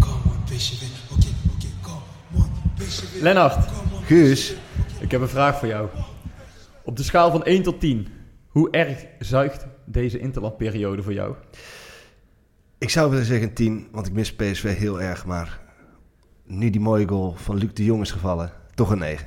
Come on, Bishop it. Okay, okay, come on. Lennart, Guus, ik heb een vraag voor jou. Op de schaal van 1 tot 10, hoe erg zuigt deze interlandperiode voor jou? ik zou willen zeggen 10, want ik mis PSV heel erg. Maar nu die mooie goal van Luc de Jong is gevallen, toch een 9.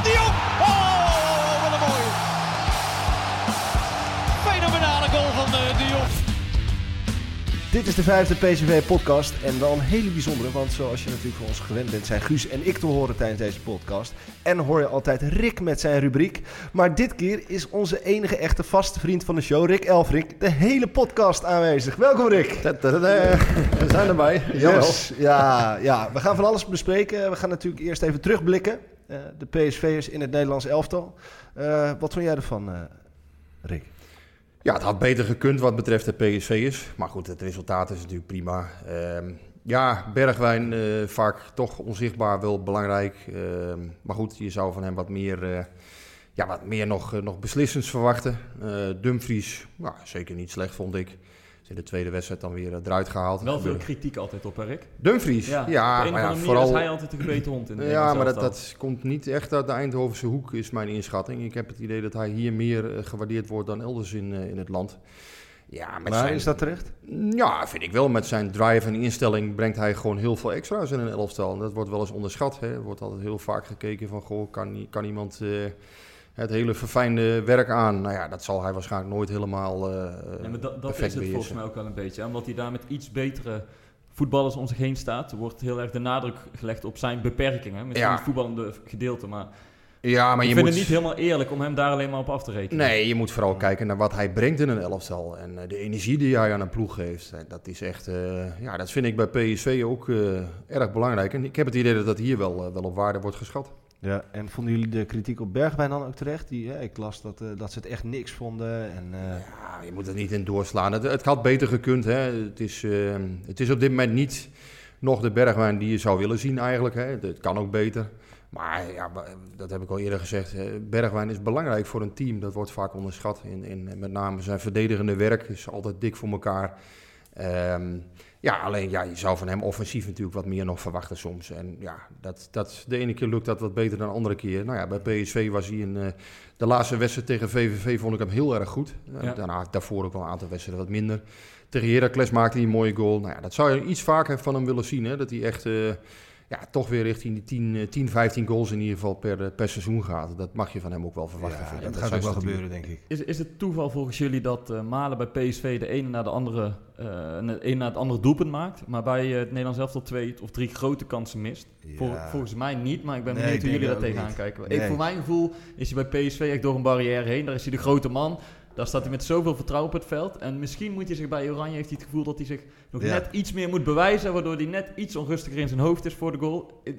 Dit is de vijfde PSV-podcast en wel een hele bijzondere, want zoals je natuurlijk van ons gewend bent, zijn Guus en ik te horen tijdens deze podcast. En hoor je altijd Rick met zijn rubriek. Maar dit keer is onze enige echte vaste vriend van de show, Rick Elfrink, de hele podcast aanwezig. Welkom Rick. We zijn erbij. Yes. Ja, ja, we gaan van alles bespreken. We gaan natuurlijk eerst even terugblikken. Eh, de PSV'ers in het Nederlands elftal. Eh, wat vond jij ervan, eh, Rick? Ja, het had beter gekund wat betreft de PSV'ers. Maar goed, het resultaat is natuurlijk prima. Ehm, ja, Bergwijn eh, vaak toch onzichtbaar, wel belangrijk. Ehm, maar goed, je zou van hem wat meer, eh, ja, wat meer nog, eh, nog beslissends verwachten. Dumfries, ja, zeker niet slecht vond ik. In de tweede wedstrijd dan weer eh, eruit gehaald. Wel veel kritiek altijd op, hè, Rick? Dumfries, ja, maar vooral... is hij altijd de gebeten hond in de Ja, maar dat, dat komt niet echt uit de Eindhovense hoek, is mijn inschatting. Ik heb het idee dat hij hier meer eh, gewaardeerd wordt dan elders in, eh, in het land. Ja, met Maar zijn, is dat terecht? Ja, vind ik wel. Met zijn drive en instelling brengt hij gewoon heel veel extra's in een elftal. En dat wordt wel eens onderschat. Hè. Er wordt altijd heel vaak gekeken van, goh, kan, kan iemand eh, het hele verfijnde werk aan? Nou ja, dat zal hij waarschijnlijk nooit helemaal eh Ja, maar dat, is het volgens mij ook wel een beetje. Omdat hij daar met iets betere voetballers om zich heen staat, wordt heel erg de nadruk gelegd op zijn beperkingen. Misschien Ja. het voetballende gedeelte, maar, Ja, maar ik je moet... het niet helemaal eerlijk om hem daar alleen maar op af te rekenen. Nee, je moet vooral kijken naar wat hij brengt in een elftal. En eh, de energie die hij aan een ploeg geeft. eh, Dat is echt, ja, dat vind ik bij PSV ook erg belangrijk. En ik heb het idee dat dat hier wel, wel op waarde wordt geschat. Ja, en vonden jullie de kritiek op Bergwijn dan ook terecht? Die, hè, ik las dat, eh, dat ze het echt niks vonden. En, eh, Ja, je moet er niet in doorslaan. Het, het had beter gekund. Hè. Het, is, eh, het is op dit moment niet nog de Bergwijn die je zou willen zien eigenlijk. Hè. Het kan ook beter. Maar ja, dat heb ik al eerder gezegd. eh, Bergwijn is belangrijk voor een team. Dat wordt vaak onderschat. In, in, met name zijn verdedigende werk is altijd dik voor elkaar. Ehm, ja, alleen ja, je zou van hem offensief natuurlijk wat meer nog verwachten soms. En ja, dat, dat, de ene keer lukt dat wat beter dan de andere keer. Nou ja, bij PSV was hij in eh, de laatste wedstrijd tegen VVV vond ik hem heel erg goed. Eh, Ja. Daarna, daarvoor ook wel een aantal wedstrijden wat minder. Tegen Heracles maakte hij een mooie goal. Nou ja, dat zou je iets vaker van hem willen zien. Hè? Dat hij echt eh, ja, toch weer richting die 10, eh, 10, 15 goals in ieder geval per, eh, per seizoen gaat. Dat mag je van hem ook wel verwachten. ja, dat gaat ook wel gebeuren, denk ik. Is, is het toeval volgens jullie dat eh, Malen bij PSV de ene na de andere, eh, het ene na het andere doelpunt maakt, maar bij eh, het Nederlands elftal twee of drie grote kansen mist? Vol- volgens mij niet, maar ik ben Nee, benieuwd hoe jullie daar tegenaan niet. kijken. Ik, voor mijn gevoel is hij bij PSV echt door een barrière heen. Daar is hij de grote man. Daar staat hij met zoveel vertrouwen op het veld. En misschien moet hij zich bij Oranje, heeft hij het gevoel dat hij zich nog Ja. net iets meer moet bewijzen, waardoor hij net iets onrustiger in zijn hoofd is voor de goal. Eh,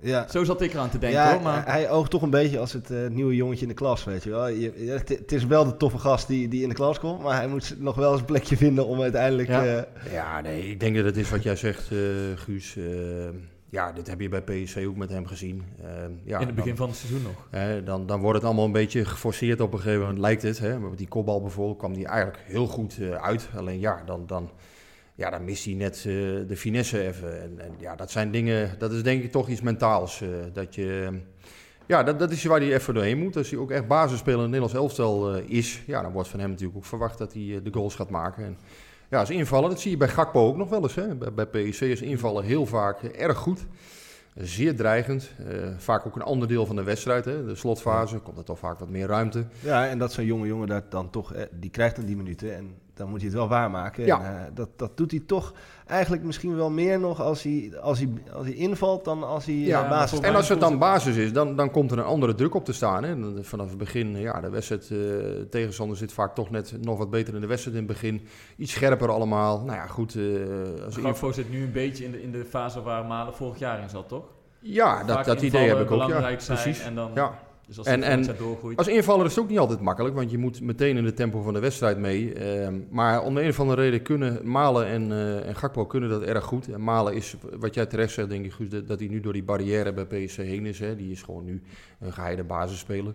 Ja. Zo zat ik eraan te denken ja, hoor. Maar hij oogt toch een beetje als het eh, nieuwe jongetje in de klas, weet je wel. Je, je- het, is wel de toffe gast die, die in de klas komt, maar hij moet nog wel eens een plekje vinden om uiteindelijk... Ja. eh, Ja, nee, ik denk dat het is wat jij zegt, eh, Guus. Ja, dit heb je bij PSV ook met hem gezien. Eh, ja, in het begin dan, van het seizoen nog. dan, dan wordt het allemaal een beetje geforceerd op een gegeven moment, lijkt het. Hè? Maar met die kopbal bijvoorbeeld kwam die eigenlijk heel goed eh, uit. Alleen ja, dan, dan, ja, dan mist hij net eh, de finesse even. En, en ja, dat zijn dingen, dat is denk ik toch iets mentaals. eh, dat je... Ja, dat, dat is waar hij even doorheen moet. Als hij ook echt basisspeler in het Nederlands elftal is, ja, dan wordt van hem natuurlijk ook verwacht dat hij de goals gaat maken. En Ja, als invallen, dat zie je bij Gakpo ook nog wel eens. Hè. Bij, bij is invallen heel vaak erg goed. Zeer dreigend. Eh, vaak ook een ander deel van de wedstrijd. Hè. De slotfase komt er toch vaak wat meer ruimte. Ja, en dat zo'n jonge jongen dat dan toch, eh, die krijgt dan die minuten en dan moet hij het wel waarmaken. Ja. En, eh, dat, dat doet hij toch eigenlijk misschien wel meer nog als hij, als hij, als hij invalt dan als hij Ja, ja, basis En als het dan basis is, dan, dan komt er een andere druk op te staan. Hè. Dan Vanaf het begin, ja, de wedstrijd, eh tegenstander zit vaak toch net nog wat beter in de wedstrijd in het begin. Iets scherper allemaal. Nou ja, goed. eh, als Gakpo zit nu een beetje in de, in de fase waar Malen vorig jaar in zat, toch? ja, dat, dat idee heb ik ook. Ja, belangrijk zijn precies. En dan, Ja. Dus als En- doorgroeit. Als invaller is het ook niet altijd makkelijk, want je moet meteen in het tempo van de wedstrijd mee. Ehm, maar om de een of andere reden kunnen Malen en, eh, en Gakpo kunnen dat erg goed. En Malen is, wat jij terecht zegt, denk ik, Guus, dat, dat hij nu door die barrière bij PSV heen is. Hè. Die is gewoon nu een geheide basisspeler.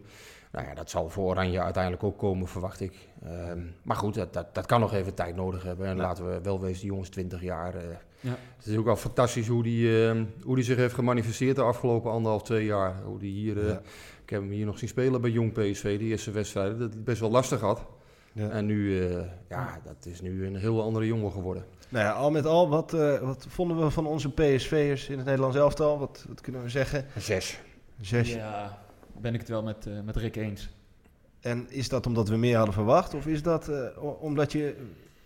Nou ja, dat zal voor Oranje uiteindelijk ook komen, verwacht ik. Ehm, maar goed, dat, dat, dat kan nog even tijd nodig hebben. En Ja. laten we wel wezen, die jongens 20 jaar. eh, Ja. Het is ook wel fantastisch hoe die, ehm, hoe die zich heeft gemanifesteerd de afgelopen anderhalf, twee jaar. Hoe die hier... eh, Ja. Ik heb hem hier nog zien spelen bij Jong PSV, die eerste wedstrijden. Dat hij best wel lastig had. Ja. En nu, eh, ja, dat is nu een heel andere jongen geworden. Nou ja, al met al, wat, eh, wat vonden we van onze PSV'ers in het Nederlands elftal? Wat, wat kunnen we zeggen? Zes. Zes. Ja, ben ik het wel met, eh, met Rick eens. En is dat omdat we meer hadden verwacht? Of is dat eh, omdat je...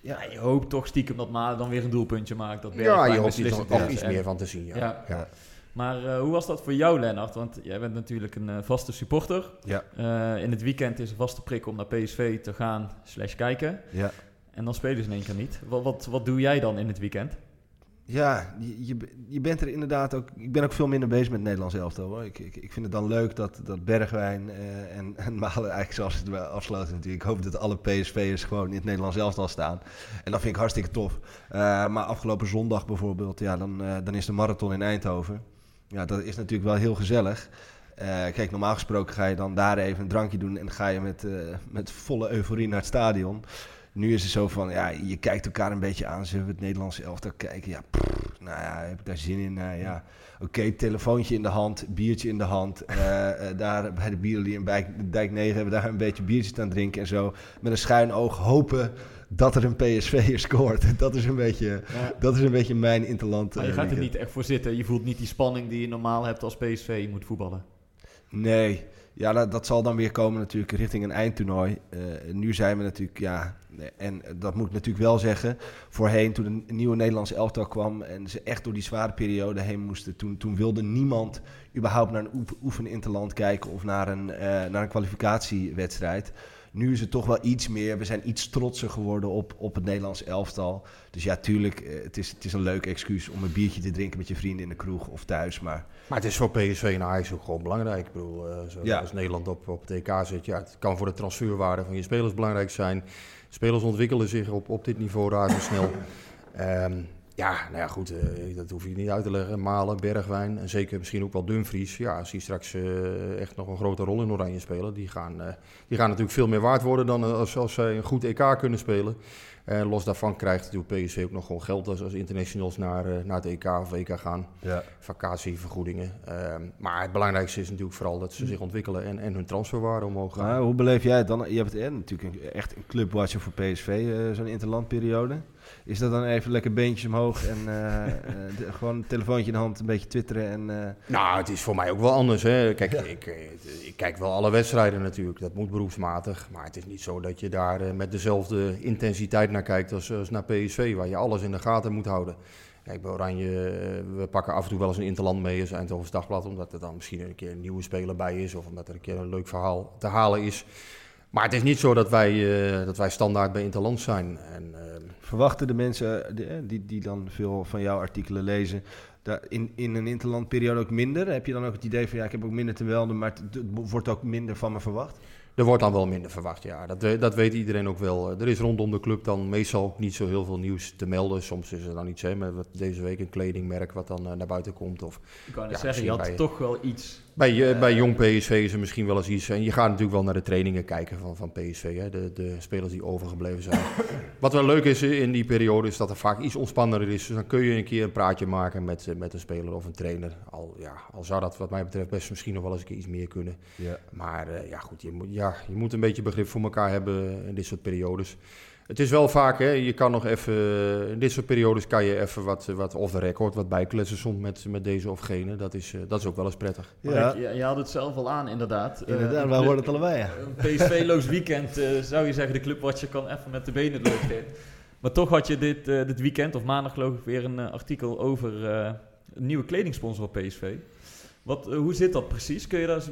Ja, Ja, je hoopt toch stiekem dat Malen dan weer een doelpuntje maakt. Dat Ja, je hoopt nog is. iets meer van te zien. Ja. Ja. Ja. Maar eh, hoe was dat voor jou, Lennart? Want jij bent natuurlijk een eh, vaste supporter. Ja. Eh, in het weekend is een vaste prik om naar PSV te gaan slash kijken. ja. En dan spelen ze in één keer niet. Wat, wat, wat doe jij dan in het weekend? Ja, je, je, bent er inderdaad ook. Ik ben ook veel minder bezig met het Nederlands elftal. Hoor. Ik, ik, ik vind het dan leuk dat, dat Bergwijn en, en Malen eigenlijk zoals het wel afsluiten natuurlijk. Ik hoop dat alle PSV'ers gewoon in het Nederlands elftal staan. En dat vind ik hartstikke tof. Maar afgelopen zondag bijvoorbeeld, ja, dan, dan is de marathon in Eindhoven. Ja, dat is natuurlijk wel heel gezellig. Eh, kijk, normaal gesproken ga je dan daar even een drankje doen en ga je met, eh, met volle euforie naar het stadion. Nu is het zo van, ja, je kijkt elkaar een beetje aan. Zullen we het Nederlandse elftal kijken? Ja, nou ja, heb ik daar zin in? Nou ja, oké, telefoontje in de hand, biertje in de hand. Eh, eh, daar bij de Bierlie in Dijk, Dijk 9 hebben we daar een beetje biertjes aan drinken en zo. Met een schuin oog hopen dat er een PSV scoort. Dat is een beetje, dat is een beetje mijn interland. Maar je eh, gaat er niet echt voor zitten. Je voelt niet die spanning die je normaal hebt als PSV je moet voetballen. Nee, ja, dat, zal dan weer komen natuurlijk richting een eindtoernooi. Eh, nu zijn we natuurlijk, ja, en dat moet ik natuurlijk wel zeggen. Voorheen, toen een nieuwe Nederlandse elftal kwam en ze echt door die zware periode heen moesten, toen, toen wilde niemand überhaupt naar een oef- oefeninterland kijken of naar een, eh, naar een kwalificatiewedstrijd. Nu is het toch wel iets meer. We zijn iets trotser geworden op, op het Nederlands elftal. Dus ja, tuurlijk, eh, het is, het is een leuk excuus om een biertje te drinken met je vrienden in de kroeg of thuis. Maar Maar het is voor PSV en Ajax ook gewoon belangrijk. Ik bedoel, eh, zo, Ja. als Nederland op, op het EK zit, ja, het kan voor de transferwaarde van je spelers belangrijk zijn. Spelers ontwikkelen zich op, op dit niveau razendsnel. Ehm ja, nou ja, goed, eh, dat hoef je niet uit te leggen. Malen, Bergwijn en zeker misschien ook wel Dumfries. Ja, als die straks eh, echt nog een grote rol in Oranje spelen, die gaan, eh, die gaan natuurlijk veel meer waard worden dan als, als zij een goed EK kunnen spelen. En los daarvan krijgt natuurlijk PSV ook nog gewoon geld als, als internationals naar, eh, naar het EK of EK gaan ja. vakantievergoedingen. Ehm, maar het belangrijkste is natuurlijk vooral dat ze zich ontwikkelen en, en hun transferwaarde omhoog gaan. Maar hoe beleef jij het dan? Je hebt eh, natuurlijk een, echt een clubwatcher voor PSV, eh, zo'n interlandperiode. Is dat dan even lekker beentjes omhoog en eh, eh, de- gewoon een telefoontje in de hand, een beetje twitteren en... eh, Nou, het is voor mij ook wel anders. Hè. Kijk, ik, eh, ik kijk wel alle wedstrijden natuurlijk. Dat moet beroepsmatig. Maar het is niet zo dat je daar eh, met dezelfde intensiteit naar kijkt als, naar PSV, waar je alles in de gaten moet houden. Kijk, bij Oranje, eh, we pakken af en toe wel eens een interland mee als Eindhoven's Dagblad, omdat er dan misschien een keer een nieuwe speler bij is of omdat er een keer een leuk verhaal te halen is. Maar het is niet zo dat wij, eh, dat wij standaard bij interland zijn. En, ehm, verwachten de mensen eh, die, die, dan veel van jouw artikelen lezen, in, in een interlandperiode ook minder? Heb je dan ook het idee van, ja, ik heb ook minder te melden, maar het wordt ook minder van me verwacht? Er wordt dan wel minder verwacht, ja. Dat, dat weet iedereen ook wel. Er is rondom de club dan meestal niet zo heel veel nieuws te melden. Soms is er dan iets, hè, met deze week een kledingmerk wat dan eh, naar buiten komt. Of Ik kan Ja, zeggen, je had bij- toch wel iets. Bij, eh, bij Eh. jong PSV is er misschien wel eens iets. En je gaat natuurlijk wel naar de trainingen kijken van, van PSV, hè, de, de spelers die overgebleven zijn. wat wel leuk is eh, in die periode is dat er vaak iets ontspannender is. Dus dan kun je een keer een praatje maken met, met een speler of een trainer. Al, ja, al zou dat wat mij betreft best misschien nog wel eens een keer iets meer kunnen. Ja. Maar ja, goed, je moet, ja, je moet een beetje begrip voor elkaar hebben in dit soort periodes. Het is wel vaak, hè, je kan nog even, in dit soort periodes kan je even wat, wat off the record, wat bijkletsen soms met, met deze of gene. Dat is, eh, dat is ook wel eens prettig. Maar Ja, ik- je, je had het zelf al aan, inderdaad. Eh, inderdaad, een wij horen het allebei. Ja. Een PSV-loos weekend eh, zou je zeggen, de clubwatcher kan even met de benen lopen. Maar toch had je dit, eh, dit weekend, of maandag geloof ik, weer een artikel over eh, een nieuwe kledingsponsor van PSV. Wat, hoe zit dat precies? Kun je daar eens,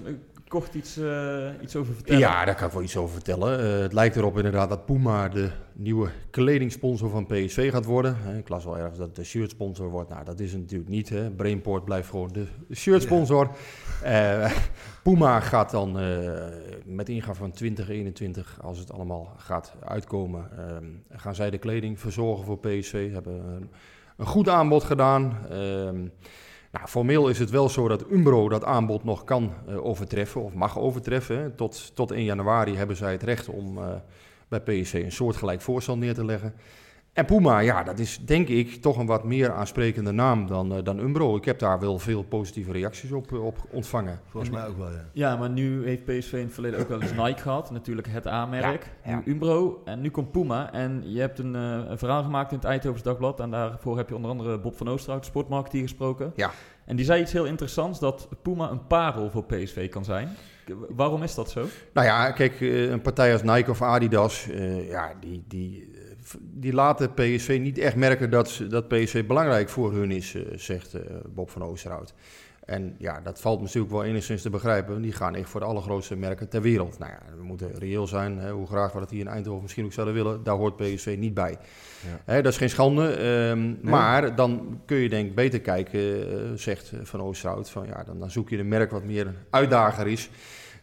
kort iets, eh, iets over vertellen? Ja, daar kan ik wel iets over vertellen. Eh, het lijkt erop inderdaad dat Puma de nieuwe kledingsponsor van PSV gaat worden. Ik las wel ergens dat het de shirtsponsor wordt. Nou, dat is het natuurlijk niet. Hè. Brainport blijft gewoon de shirtsponsor. Eh, Puma gaat dan met ingang van 2021, als het allemaal gaat uitkomen, ehm, gaan zij de kleding verzorgen voor PSV. Hebben een, een goed aanbod gedaan. Nou, formeel is het wel zo dat Umbro dat aanbod nog kan eh, overtreffen of mag overtreffen. Tot, tot 1 januari hebben zij het recht om eh, bij PSC een soortgelijk voorstel neer te leggen. En Puma, ja, dat is denk ik toch een wat meer aansprekende naam dan, eh, dan Umbro. Ik heb daar wel veel positieve reacties op, eh, op ontvangen. Volgens mij ook wel, ja. Ja, maar nu heeft PSV in het verleden ook wel eens Nike gehad. Natuurlijk het A-merk. Ja, ja. Nu Umbro. En nu komt Puma. En je hebt een, eh, een verhaal gemaakt in het Eindhovens Dagblad. En daarvoor heb je onder andere Bob van Oosterhout, sportmarketeer, gesproken. Ja. En die zei iets heel interessants. Dat Puma een parel voor PSV kan zijn. Waarom is dat zo? Nou ja, kijk, een partij als Nike of Adidas, eh, ja, die, die, die laten PSV niet echt merken dat, ze- dat PSV belangrijk voor hun is, eh, zegt eh, Bob van Oosterhout. En ja, dat valt natuurlijk wel enigszins te begrijpen. Die gaan echt voor de allergrootste merken ter wereld. Nou ja, we moeten reëel zijn. Hè, hoe graag we dat hier in Eindhoven misschien ook zouden willen. Daar hoort PSV niet bij. Hè, dat is geen schande. ehm, Maar dan kun je denk ik beter kijken, eh, zegt Van Oosterhout. Van, ja, dan, dan zoek je een merk wat meer een uitdager is.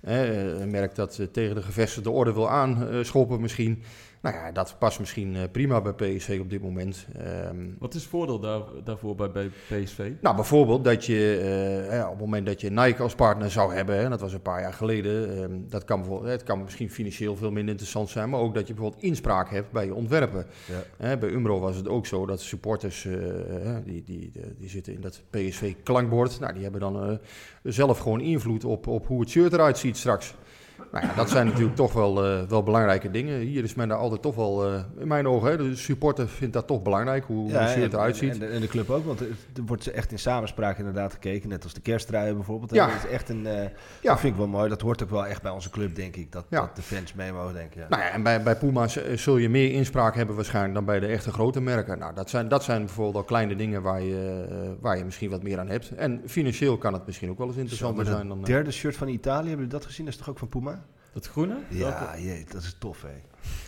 Hè, een merk dat tegen de gevestigde orde wil aanschoppen misschien. Nou ja, dat past misschien eh, prima bij PSV op dit moment. Ehm, Wat is het voordeel daar, daarvoor bij, bij PSV? nou, bijvoorbeeld dat je eh, hè, op het moment dat je Nike als partner zou hebben, hè, dat was een paar jaar geleden, ehm, dat kan bijvoorbeeld, het kan misschien financieel veel minder interessant zijn, maar ook dat je bijvoorbeeld inspraak hebt bij je ontwerpen. Ja. Bij Umbro was het ook zo dat supporters, eh, die, die, die, die zitten in dat PSV-klankbord, nou, die hebben dan eh, zelf gewoon invloed op, op hoe het shirt eruit ziet straks. Nou ja, dat zijn natuurlijk toch wel, eh, wel belangrijke dingen. Hier is men daar altijd toch wel, eh, in mijn ogen, hè, de supporter vindt dat toch belangrijk, hoe, hoe het eruit ziet. en, de, en de club ook, want er wordt echt in samenspraak inderdaad gekeken. Net als de kerstruien bijvoorbeeld. Ja. Dat is echt een... eh, Ja. Dat vind ik wel mooi. Dat hoort ook wel echt bij onze club, denk ik. Dat, Ja. dat de fans mee mogen denken. Nou ja, en bij, bij Puma zul je meer inspraak hebben waarschijnlijk dan bij de echte grote merken. Nou, dat zijn, dat zijn bijvoorbeeld al kleine dingen waar je, waar je misschien wat meer aan hebt. En financieel kan het misschien ook wel eens interessanter zijn dan... derde shirt van Italië, hebben jullie dat gezien? Dat is toch ook van Puma? Dat groene? Ja, jee, dat is tof, hè.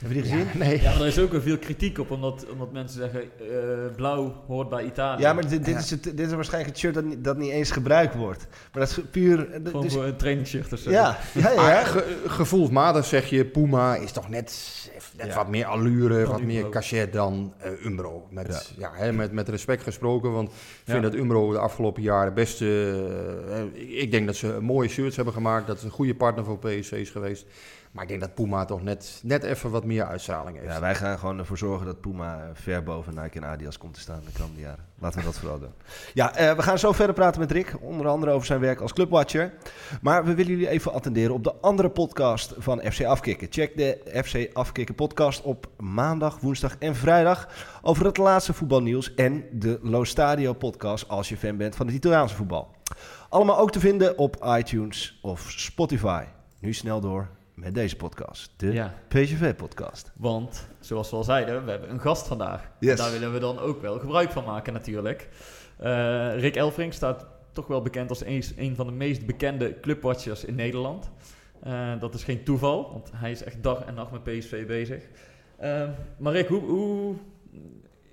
Hebben jullie die gezien? nee. Ja, maar er is ook wel veel kritiek op, omdat, omdat mensen zeggen, eh, blauw hoort bij Italië. Ja, maar dit, dit, Is het, dit is waarschijnlijk het shirt dat, niet- dat niet eens gebruikt wordt. Maar dat is puur... dat Gewoon is- voor een trainingsshirt of zo. ja, ja, ja. Maar ge- gevoelsmatig zeg je, Puma is toch net, net Ja. wat meer allure, wat meer cachet dan eh, Umbro. Met, ja. hè, met, met respect gesproken, want ik vind dat Umbro de afgelopen jaren best... eh, eh, ik denk dat ze mooie shirts hebben gemaakt, dat het een goede partner voor PSV is geweest. Maar ik denk dat Puma toch net, net even wat meer uitstraling heeft. Ja, wij gaan gewoon ervoor zorgen dat Puma ver boven Nike en Adidas komt te staan de komende jaren. Laten we dat vooral doen. Ja, eh, we gaan zo verder praten met Rick. Onder andere over zijn werk als clubwatcher. Maar we willen jullie even attenderen op de andere podcast van FC Afkikken. Check de FC Afkikken podcast op maandag, woensdag en vrijdag. Over het laatste voetbalnieuws. En de Lo Stadio podcast als je fan bent van het Italiaanse voetbal. Allemaal ook te vinden op iTunes of Spotify. Nu snel door met deze podcast. De Ja, PSV-podcast. want zoals we al zeiden, we hebben een gast vandaag. Yes. Daar willen we dan ook wel gebruik van maken natuurlijk. Eh, Rick Elfrink staat toch wel bekend als een, een van de meest bekende clubwatchers in Nederland. Eh, dat is geen toeval, want hij is echt dag en nacht met PSV bezig. Eh, maar Rick, hoe, hoe,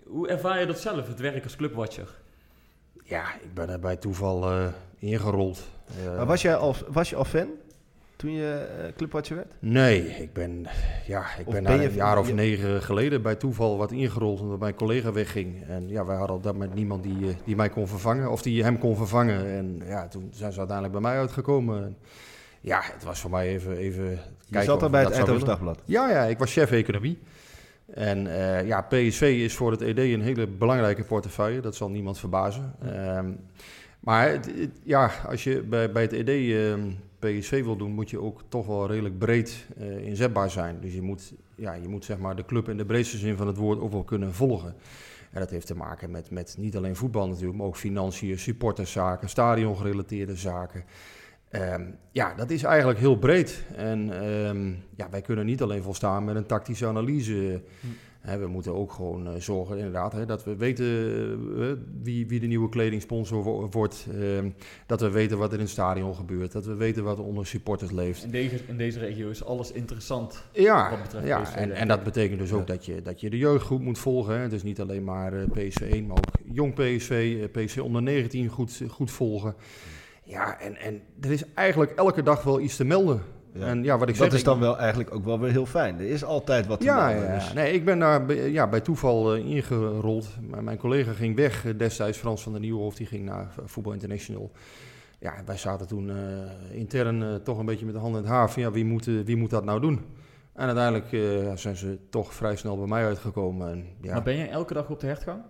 hoe ervaar je dat zelf, het werk als clubwatcher? Ja, ik ben er bij toeval ingerold. Eh, Maar was, jij al, was je al fan toen je eh, clubwatcher werd? Nee, ik ben, ja, ik Of ben je- een jaar of je- negen geleden bij toeval wat ingerold omdat mijn collega wegging. En ja, wij hadden op dat moment niemand die, eh, die mij kon vervangen of die hem kon vervangen. En ja, toen zijn ze uiteindelijk bij mij uitgekomen. En ja, het was voor mij even, even Je kijken zat of daar bij het Eindhoven. Dagblad. Ja, ja, ik was chef economie. En eh, ja, PSV is voor het ED een hele belangrijke portefeuille. Dat zal niemand verbazen. Ehm, maar het- het- ja, als je bij, bij het ED ehm, PSV wil doen, moet je ook toch wel redelijk breed eh, inzetbaar zijn. Dus je moet, ja, je moet zeg maar de club in de breedste zin van het woord ook wel kunnen volgen. En dat heeft te maken met, met niet alleen voetbal natuurlijk, maar ook financiën, supporterszaken, stadiongerelateerde zaken. Ehm, ja, dat is eigenlijk heel breed. En ehm, ja, wij kunnen niet alleen volstaan met een tactische analyse. Hè, we moeten ook gewoon eh, zorgen inderdaad, hè, dat we weten eh, wie, wie de nieuwe kledingsponsor wo- wordt. ehm, dat we weten wat er in het stadion gebeurt. Dat we weten wat er onder supporters leeft. In deze, in deze regio is alles interessant. Ja, Wat betreft ja PSV, en, en dat betekent dus ook dat, je, dat je de jeugdgroep moet volgen. Hè. Dus niet alleen maar eh, PSV 1, maar ook jong PSV, eh, PSV onder 19 goed, goed volgen. Ja, en, en er is eigenlijk elke dag wel iets te melden. Ja. En ja, wat ik Dat zeg, is ik- dan wel eigenlijk ook wel weer heel fijn. Er is altijd wat te ja, ja, dus- nee, ik ben daar bij- ja, bij toeval eh, ingerold. Maar mijn collega ging weg eh, destijds, Frans van der Nieuwhof, die ging naar Voetbal International. Ja, wij zaten toen eh, intern eh, toch een beetje met de handen in het haar van ja, wie moet, wie moet dat nou doen? En uiteindelijk eh, zijn ze toch vrij snel bij mij uitgekomen. En, ja. Maar ben jij elke dag op de hertgang?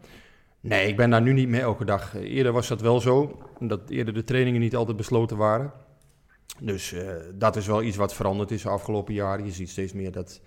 Nee, ik ben daar nu niet meer elke dag. Eerder was dat wel zo, dat eerder de trainingen niet altijd besloten waren. Dus eh, dat is wel iets wat veranderd is de afgelopen jaren. Je ziet steeds meer dat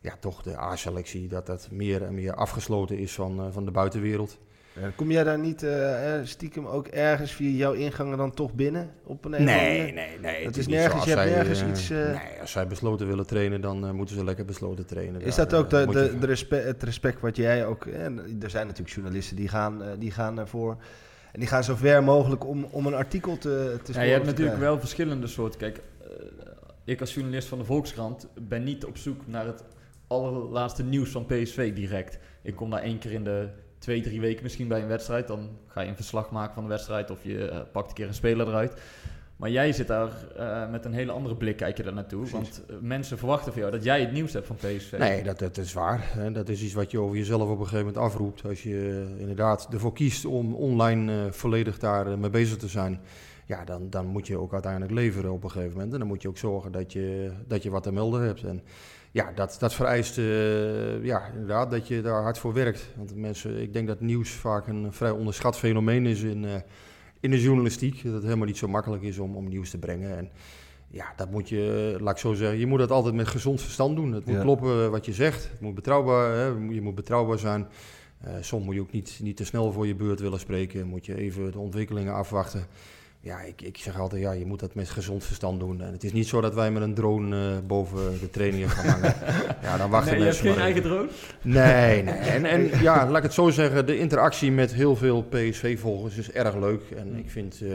ja, toch de A-selectie dat dat meer en meer afgesloten is van, eh, van de buitenwereld. Ja, Kom jij daar niet eh, eh, stiekem ook ergens via jouw ingangen dan toch binnen? Op een Nee, nee, nee. Het is nergens- je hebt zij, nergens eh, iets, eh, Nee, als zij besloten willen trainen, dan eh, moeten ze lekker besloten trainen. Is Daar, dat ook eh, de, de, je- de respe- het respect wat jij ook... eh, er zijn natuurlijk journalisten die gaan, eh, die gaan ervoor... En die gaan zo ver mogelijk om, om een artikel te, te Ja, je hebt natuurlijk wel verschillende soorten. Kijk, eh, ik als journalist van de Volkskrant ben niet op zoek naar het allerlaatste nieuws van PSV direct. Ik kom daar één keer in de twee, drie weken misschien bij een wedstrijd. Dan ga je een verslag maken van de wedstrijd of je eh, pakt een keer een speler eruit. Maar jij zit daar eh, met een hele andere blik, kijk je daar naartoe. Want eh, mensen verwachten van jou dat jij het nieuws hebt van PSV. Nee, dat, dat is waar. Dat is iets wat je over jezelf op een gegeven moment afroept. Als je eh, inderdaad ervoor kiest om online volledig daar mee bezig te zijn. Ja, dan, dan moet je ook uiteindelijk leveren op een gegeven moment. En dan moet je ook zorgen dat je, dat je wat te melden hebt. En ja, dat, dat vereist ja, inderdaad dat je daar hard voor werkt. Want mensen, ik denk dat nieuws vaak een vrij onderschat fenomeen is in, in de journalistiek. Dat het helemaal niet zo makkelijk is om, om nieuws te brengen. En ja, dat moet je, laat ik zo zeggen, je moet dat altijd met gezond verstand doen. Het moet Ja. kloppen wat je zegt. Het moet betrouwbaar, hè, je moet betrouwbaar zijn. Eh, soms moet je ook niet, niet te snel voor je beurt willen spreken. Moet je even de ontwikkelingen afwachten. Ja, ik, ik zeg altijd, ja, je moet dat met gezond verstand doen. En het is niet zo dat wij met een drone eh, boven de trainingen gaan hangen. ja, dan wachten nee, je hebt mensen geen eigen drone? Nee, nee. En, en ja, laat ik het zo zeggen, de interactie met heel veel PSV-volgers is erg leuk. En ik vind, eh,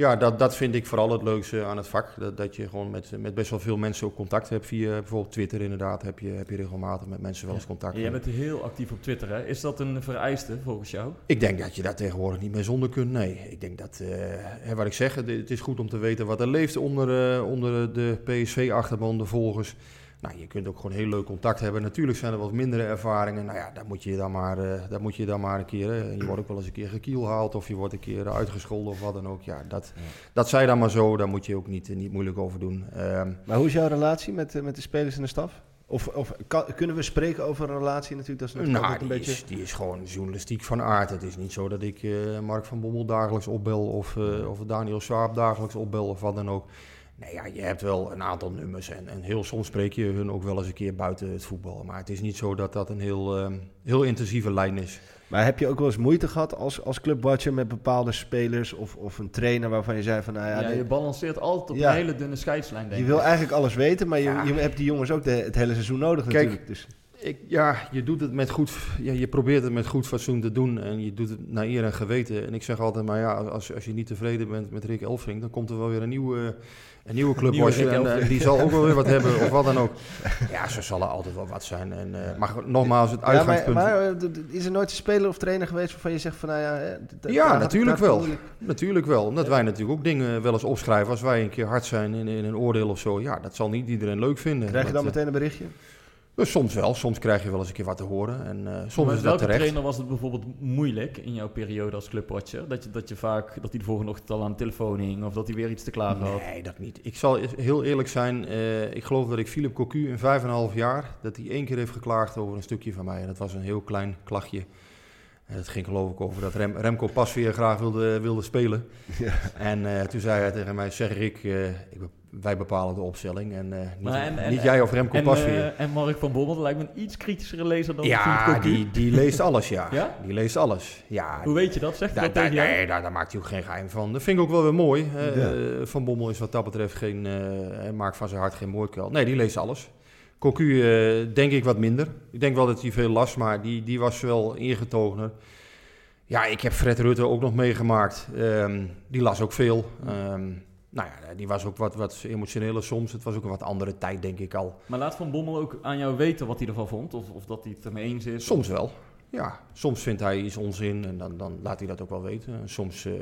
ja, dat, dat vind ik vooral het leukste aan het vak. Dat, dat je gewoon met, met best wel veel mensen ook contact hebt. Via bijvoorbeeld Twitter inderdaad, heb je, heb je regelmatig met mensen wel eens contact. Jij bent heel actief op Twitter, hè? Is dat een vereiste volgens jou? Ik denk dat je daar tegenwoordig niet meer zonder kunt. Nee, ik denk dat, hè, wat ik zeg, het- het is goed om te weten wat er leeft onder, eh, onder de PSV-achterban, de volgers. Nou, je kunt ook gewoon heel leuk contact hebben. Natuurlijk zijn er wat mindere ervaringen. Nou ja, daar moet je dan maar, eh, daar moet je dan maar een keer. eh, je wordt ook wel eens een keer gekielhaald of je wordt een keer uitgescholden of wat dan ook. Ja, dat, dat zij dan maar zo. Daar moet je ook niet, eh, niet moeilijk over doen. Ehm, Maar hoe is jouw relatie met, met de spelers en de staf? Of, of kan- kunnen we spreken over een relatie natuurlijk? Dat is natuurlijk Nou, altijd die, een beetje... is, die is gewoon journalistiek van aard. Het is niet zo dat ik Mark van Bommel dagelijks opbel of, of Daniel Swaap dagelijks opbel of wat dan ook. Nee, ja, je hebt wel een aantal nummers en, en heel soms spreek je hun ook wel eens een keer buiten het voetbal. Maar het is niet zo dat dat een heel, eh, heel intensieve lijn is. Maar heb je ook wel eens moeite gehad als, als clubwatcher met bepaalde spelers of, of een trainer waarvan je zei van nou ja, je balanceert altijd op Ja. een hele dunne scheidslijn, denk je wil eigenlijk alles weten, maar je, Ja. je hebt die jongens ook de, het hele seizoen nodig Kijk, natuurlijk. Dus. Ik, ja, je doet het met goed, ja, je probeert het met goed fatsoen te doen en je doet het naar eer en geweten. En ik zeg altijd, maar ja, als, als je niet tevreden bent met Rick Elfrink, dan komt er wel weer een nieuwe, een nieuwe club Nieuwe Rick en, en Elfrink. die zal ook wel weer wat hebben of wat dan ook. Ja, zo zal er altijd wel wat zijn. En, eh, maar nogmaals, het Ja, maar, uitgangspunt... maar eh, is er nooit een speler of trainer geweest waarvan je zegt van nou ja... eh, Ja, natuurlijk wel. moeilijk- Natuurlijk wel, omdat wij natuurlijk ook dingen wel eens opschrijven. Als wij een keer hard zijn in, in een oordeel of zo, ja, dat zal niet iedereen leuk vinden. Krijg je dan eh, meteen een berichtje? Dus soms wel, soms krijg je wel eens een keer wat te horen. En eh, soms Maar is dat welke terecht. trainer was het bijvoorbeeld moeilijk in jouw periode als clubwatcher? Dat je, dat je vaak, dat hij de volgende ochtend al aan de telefoon hing of dat hij weer iets te klagen had? Nee, dat niet. Ik zal heel eerlijk zijn. eh, ik geloof dat ik Philip Cocu in vijf en een half jaar... dat hij één keer heeft geklaagd over een stukje van mij. En dat was een heel klein klachtje. En het ging geloof ik over dat Rem, Remco pas weer graag wilde, wilde spelen. Ja. En eh, toen zei hij tegen mij, zeg Rick, eh, ik, be- wij bepalen de opstelling. En, eh, niet, Maar en- en- niet jij of Remco En, pas weer. eh, en Mark van Bommel lijkt me een iets kritischere lezer dan Ja, die, die leest alles, ja. Ja? Die leest alles. Ja, Hoe weet je dat? Zegt hij daar, dat tegen daar, jou? nee, daar, daar maakt hij ook geen geheim van. Dat vind ik ook wel weer mooi. Ja. Eh, van Bommel is wat dat betreft geen, eh, maakt van zijn hart geen moordkuil. Nee, die leest alles. Cocu eh, denk ik wat minder. Ik denk wel dat hij veel las, maar die, die was wel ingetogener. Ja, ik heb Fred Rutte ook nog meegemaakt. Ehm, die las ook veel. Ehm, nou ja, die was ook wat, wat emotioneler soms. Het was ook een wat andere tijd, denk ik al. Maar laat Van Bommel ook aan jou weten wat hij ervan vond? Of, of dat hij het ermee eens is? Soms wel. Ja, soms vindt hij iets onzin en dan, dan laat hij dat ook wel weten. En soms, eh,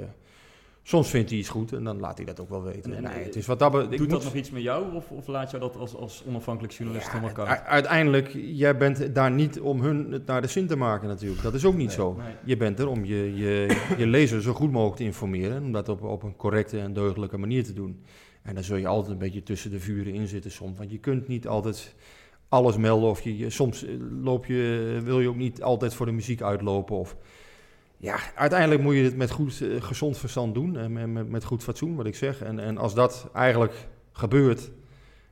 soms vindt hij iets goed en dan laat hij dat ook wel weten. En- nee, het is wat dat ik Doet moet- dat nog iets met jou? Of, of laat jou dat als, als onafhankelijk journalist Ja, helemaal koud? u- uiteindelijk, jij bent daar niet om hun het naar de zin te maken natuurlijk. Dat is ook niet Nee. zo. Nee. Je bent er om je, je, je lezer zo goed mogelijk te informeren. en Om dat op, op een correcte en deugdelijke manier te doen. En dan zul je altijd een beetje tussen de vuren in zitten soms. Want je kunt niet altijd alles melden. Of je, soms eh, loop je, wil je ook niet altijd voor de muziek uitlopen. Of, ja, uiteindelijk moet je het met goed, eh, gezond verstand doen. En met, met, met goed fatsoen, wat ik zeg. En, en als dat eigenlijk gebeurt...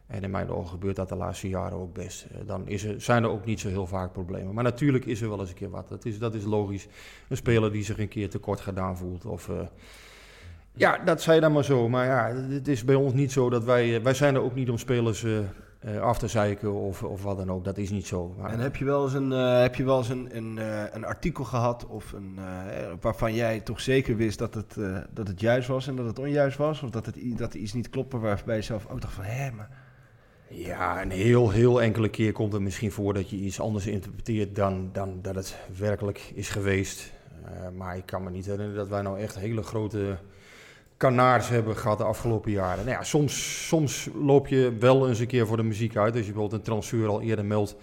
En in mijn ogen gebeurt dat de laatste jaren ook best. eh, Dan is er, zijn er ook niet zo heel vaak problemen. Maar natuurlijk is er wel eens een keer wat. Dat is, dat is logisch. Een speler die zich een keer tekort gedaan voelt. Of, eh, ja, dat zei dan maar zo. Maar ja, het is bij ons niet zo dat wij... eh, wij zijn er ook niet om spelers eh, eh, af te zeiken of, of wat dan ook. Dat is niet zo. Maar, En heb je wel eens een, eh, heb je wel eens een, een, eh, een artikel gehad of een, waarvan jij toch zeker wist dat het, dat het juist was en dat het onjuist was? Of dat, het, dat er iets niet klopte waarbij je zelf ook dacht van, hé, maar... Ja, een heel, heel enkele keer komt het misschien voor dat je iets anders interpreteert dan, dan dat het werkelijk is geweest. Maar ik kan me niet herinneren dat wij nou echt hele grote kanaars hebben gehad de afgelopen jaren. Nou ja, soms, soms loop je wel eens een keer voor de muziek uit. Als je bijvoorbeeld een transfer al eerder meldt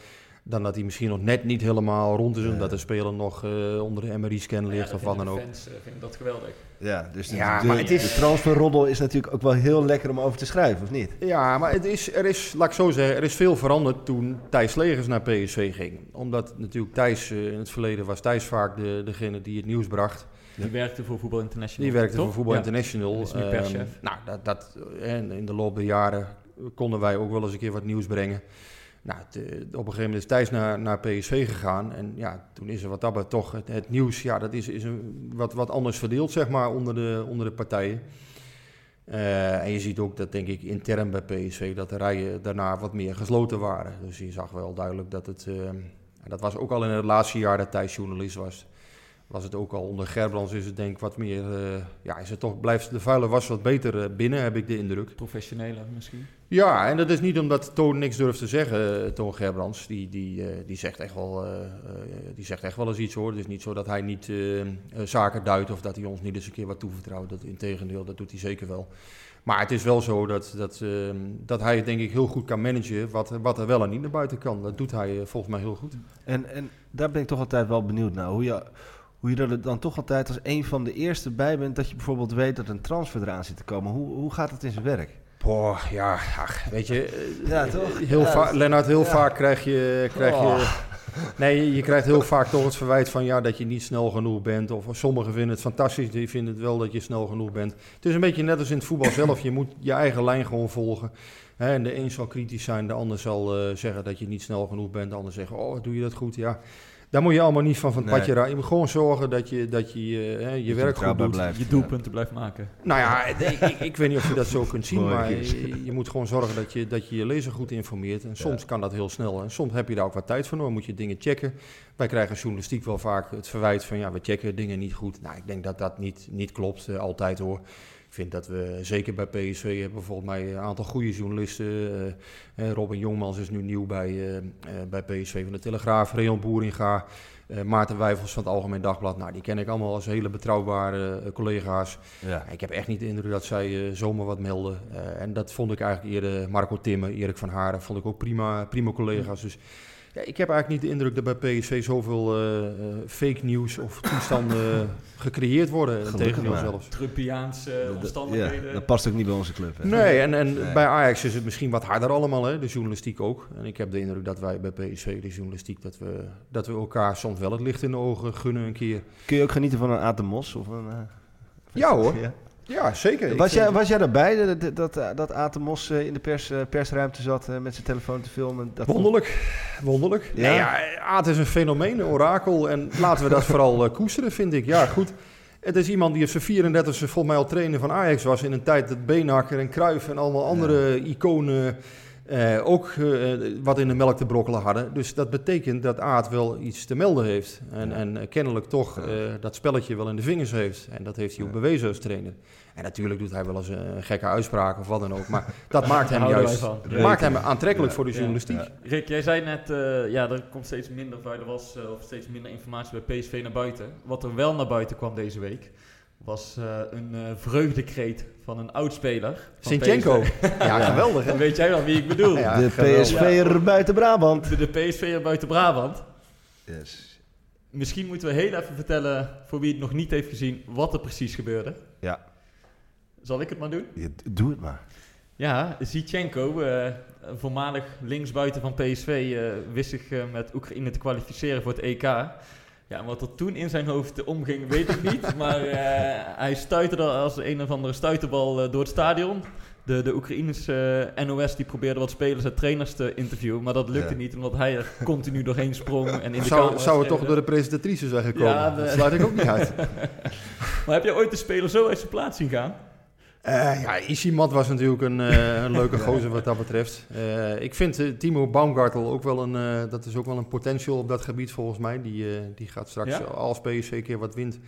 dan dat hij misschien nog net niet helemaal rond is. Omdat de speler nog eh, onder de MRI-scan ligt Ja, of wat dan ook. Fans vinden dat geweldig. Ja, dus de, Ja, de, maar het is- de transferroddel is natuurlijk ook wel heel lekker om over te schrijven, of niet? Ja, maar het is, er is, laat ik zo zeggen, er is veel veranderd toen Thijs Legers naar PSV ging. Omdat natuurlijk Thijs, eh, in het verleden was Thijs vaak de, degene die het nieuws bracht. Die werkte voor Voetbal International. Die werkte toch? voor Voetbal Ja. International. Dat is nu Ehm, perschef. nou, dat, dat, en in de loop der jaren konden wij ook wel eens een keer wat nieuws brengen. Nou, eh, op een gegeven moment is Thijs naar, naar PSV gegaan. En ja, toen is er wat dat toch het, het nieuws, ja, dat is, is een, wat, wat anders verdeeld, zeg maar, onder de, onder de partijen. Eh, en je ziet ook dat, denk ik, intern bij PSV, dat de rijen daarna wat meer gesloten waren. Dus je zag wel duidelijk dat het, eh, en dat was ook al in het laatste jaar dat Thijs journalist was, was het ook al onder Gerbrands is het denk ik wat meer, eh, ja, is het toch, blijft de vuile was wat beter eh, binnen, heb ik de indruk. Professioneler misschien. Ja, en dat is niet omdat Toon niks durft te zeggen, eh, Toon Gerbrands. Die, die, eh, die, zegt echt wel, eh, eh, die zegt echt wel eens iets hoor. Het is niet zo dat hij niet zaken duidt of dat hij ons niet eens een keer wat toevertrouwt. Dat, integendeel, dat doet hij zeker wel. Maar het is wel zo dat, dat, eh, dat hij het denk ik heel goed kan managen wat, wat er wel en niet naar buiten kan. Dat doet hij volgens mij heel goed. En, en daar ben ik toch altijd wel benieuwd naar. Hoe je, hoe je er dan toch altijd als een van de eerste bij bent dat je bijvoorbeeld weet dat een transfer eraan zit te komen. Hoe, hoe gaat het in zijn werk? Boah, ja, ach, weet je. Ja, toch? Heel Ja, va- dat- Lennart, heel ja. vaak krijg je, krijg je. Nee, je- krijgt heel vaak toch het verwijt van ja, dat je niet snel genoeg bent. Of sommigen vinden het fantastisch, die vinden het wel dat je snel genoeg bent. Het is een beetje net als in het voetbal zelf. Je moet je eigen lijn gewoon volgen. Hè, en de een zal kritisch zijn, de ander zal eh, zeggen dat je niet snel genoeg bent. De ander zeggen, oh, doe je dat goed? Ja, daar moet je allemaal niet van van het Nee. padje raken. Je moet gewoon zorgen dat je dat je, eh, hè, je werk goed doet. blijft. Je doelpunten blijft maken. Nou ja, ik, ik, ik weet niet of je dat zo kunt zien, maar je, je moet gewoon zorgen dat je, dat je je lezer goed informeert. En soms kan dat heel snel en soms heb je daar ook wat tijd voor nodig, moet je dingen checken. Wij krijgen journalistiek wel vaak het verwijt van ja, we checken dingen niet goed. Nou, ik denk dat dat niet, niet klopt, eh, altijd hoor. Ik vind dat we, zeker bij PSV, hebben volgens mij een aantal goede journalisten. eh, Robin Jongmans is nu nieuw bij, eh, bij PSV van de Telegraaf, Reon Boeringa. Maarten Wijfels van het Algemeen Dagblad. Nou, die ken ik allemaal als hele betrouwbare collega's. Ja. Ik heb echt niet de indruk dat zij zomaar wat melden. En dat vond ik eigenlijk eerder Marco Timmer, Erik van Haren, vond ik ook prima, prima collega's. Dus Ja, ik heb eigenlijk niet de indruk dat bij PSV zoveel eh, eh, fake nieuws of toestanden gecreëerd worden. Tegendeel maar. zelfs. Trumpiaanse dat- omstandigheden. Ja, dat past ook niet bij onze club. Hè? Nee, en, en Nee. bij Ajax is het misschien wat harder allemaal, hè? de journalistiek ook. En ik heb de indruk dat wij bij PSV, de journalistiek, dat we, dat we elkaar soms wel het licht in de ogen gunnen een keer. Kun je ook genieten van een Aten Mos? Of een, eh, Ja hoor, Ja. Ja zeker. Was, jij, was jij daarbij dat, dat, dat, dat Aten Mos eh, in de pers, eh, persruimte zat eh, met zijn telefoon te filmen? Dat Wonderlijk, wonderlijk. Ja? Nee, ja, Aad is een fenomeen, een orakel. En laten we dat vooral eh, koesteren, vind ik. Ja, goed. Het is iemand die op zijn 34 e volgens mij al trainer van Ajax was... in een tijd dat Beenhakker en Cruijff en allemaal andere iconen... eh, ook eh, wat in de melk te brokkelen hadden. Dus dat betekent dat Aad wel iets te melden heeft. En, Ja. en eh, kennelijk toch dat spelletje wel in de vingers heeft. En dat heeft hij ook bewezen als trainer. En natuurlijk doet hij wel eens een gekke uitspraak of wat dan ook. Maar dat maakt hem juist maakt hem aantrekkelijk Ja. voor de Ja. journalistiek. Ja. Rick, jij zei net, ja, er komt steeds minder vuile was of steeds minder informatie bij PSV naar buiten. Wat er wel naar buiten kwam deze week, was eh, een eh, vreugdekreet van een oudspeler. van Sintjenko. Ja, geweldig hè? Dan weet jij wel wie ik bedoel. Ja, de. PSV'er buiten Brabant. De, de PSV'er buiten Brabant. Yes. Misschien moeten we heel even vertellen, voor wie het nog niet heeft gezien, wat er precies gebeurde. Ja. Zal ik het maar doen? Ja, doe het maar. Ja, Zichenko, eh, voormalig linksbuiten van PSV, eh, wist zich eh, met Oekraïne te kwalificeren voor het EK. Ja, en wat er toen in zijn hoofd omging, weet ik niet. Maar eh, hij stuiterde als een of andere stuiterbal eh, door het stadion. De, de Oekraïnse eh, NOS die probeerde wat spelers en trainers te interviewen. Maar dat lukte Ja. niet, omdat hij er continu doorheen sprong. En in de Zou, zou het toch door de presentatrice zijn gekomen? Ja, de- Dat sluit ik ook niet uit. Maar heb je ooit de speler zo uit zijn plaats zien gaan? Eh ja, Isimat was natuurlijk een, eh, een leuke gozer wat dat betreft. Eh, ik vind Timo Baumgartel ook wel een, eh, dat is ook wel een potential op dat gebied volgens mij. Die, eh, die gaat straks, Ja? als PSV een keer wat wint,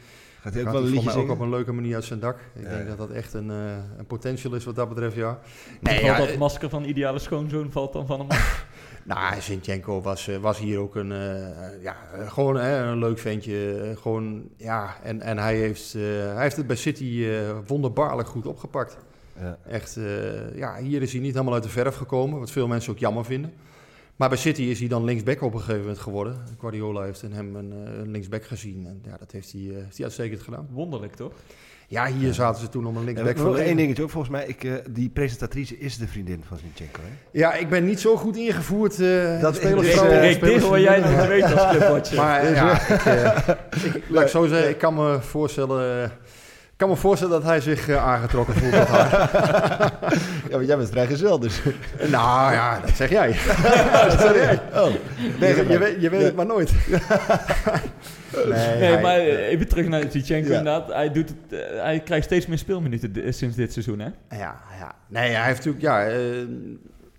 Gaat hij ook gaat wel een mij ook op een leuke manier uit zijn dak. Ik Ja, denk ja. dat dat echt een, eh, een potential is wat dat betreft, ja. Nee, dat masker van ideale schoonzoon valt dan van hem af. Nou, Zinchenko was, eh, was hier ook een, eh, ja, eh, gewoon hè, een leuk ventje. eh, gewoon, ja, en, en hij, heeft, eh, hij heeft het bij City eh, wonderbaarlijk goed opgepakt. Ja. Echt, eh, ja, hier is hij niet helemaal uit de verf gekomen, wat veel mensen ook jammer vinden. Maar bij City is hij dan linksback op een gegeven moment geworden. Guardiola heeft in hem een, eh, een linksback gezien. En ja, dat heeft hij, eh, heeft hij uitstekend gedaan. Wonderlijk, toch? Ja, hier zaten ze toen om een Ja, nog verlegen. één dingetje ook. Volgens mij, ik, eh, die presentatrice is de vriendin van Zinchenko. Hè? Ja, ik ben niet zo goed ingevoerd. eh Dat spelers, eh, Rick, hoor jij niet weten als clubwatcher. Maar ja, ik, eh, ik- laat ik zo zeggen, ik kan me voorstellen, ik kan me voorstellen dat hij zich eh, aangetrokken voelt tot haar. Ja, want jij bent vrijgezel, dus... nou ja, dat zeg jij. dat zeg jij. Oh, Je, je, weet, je weet het maar nooit. nee, Nee, hij- maar eh, even terug naar Zichenko Ja. inderdaad. Hij, doet het, eh, hij krijgt steeds meer speelminuten sinds dit seizoen, hè? Ja, ja. Nee, hij heeft natuurlijk, ja, eh,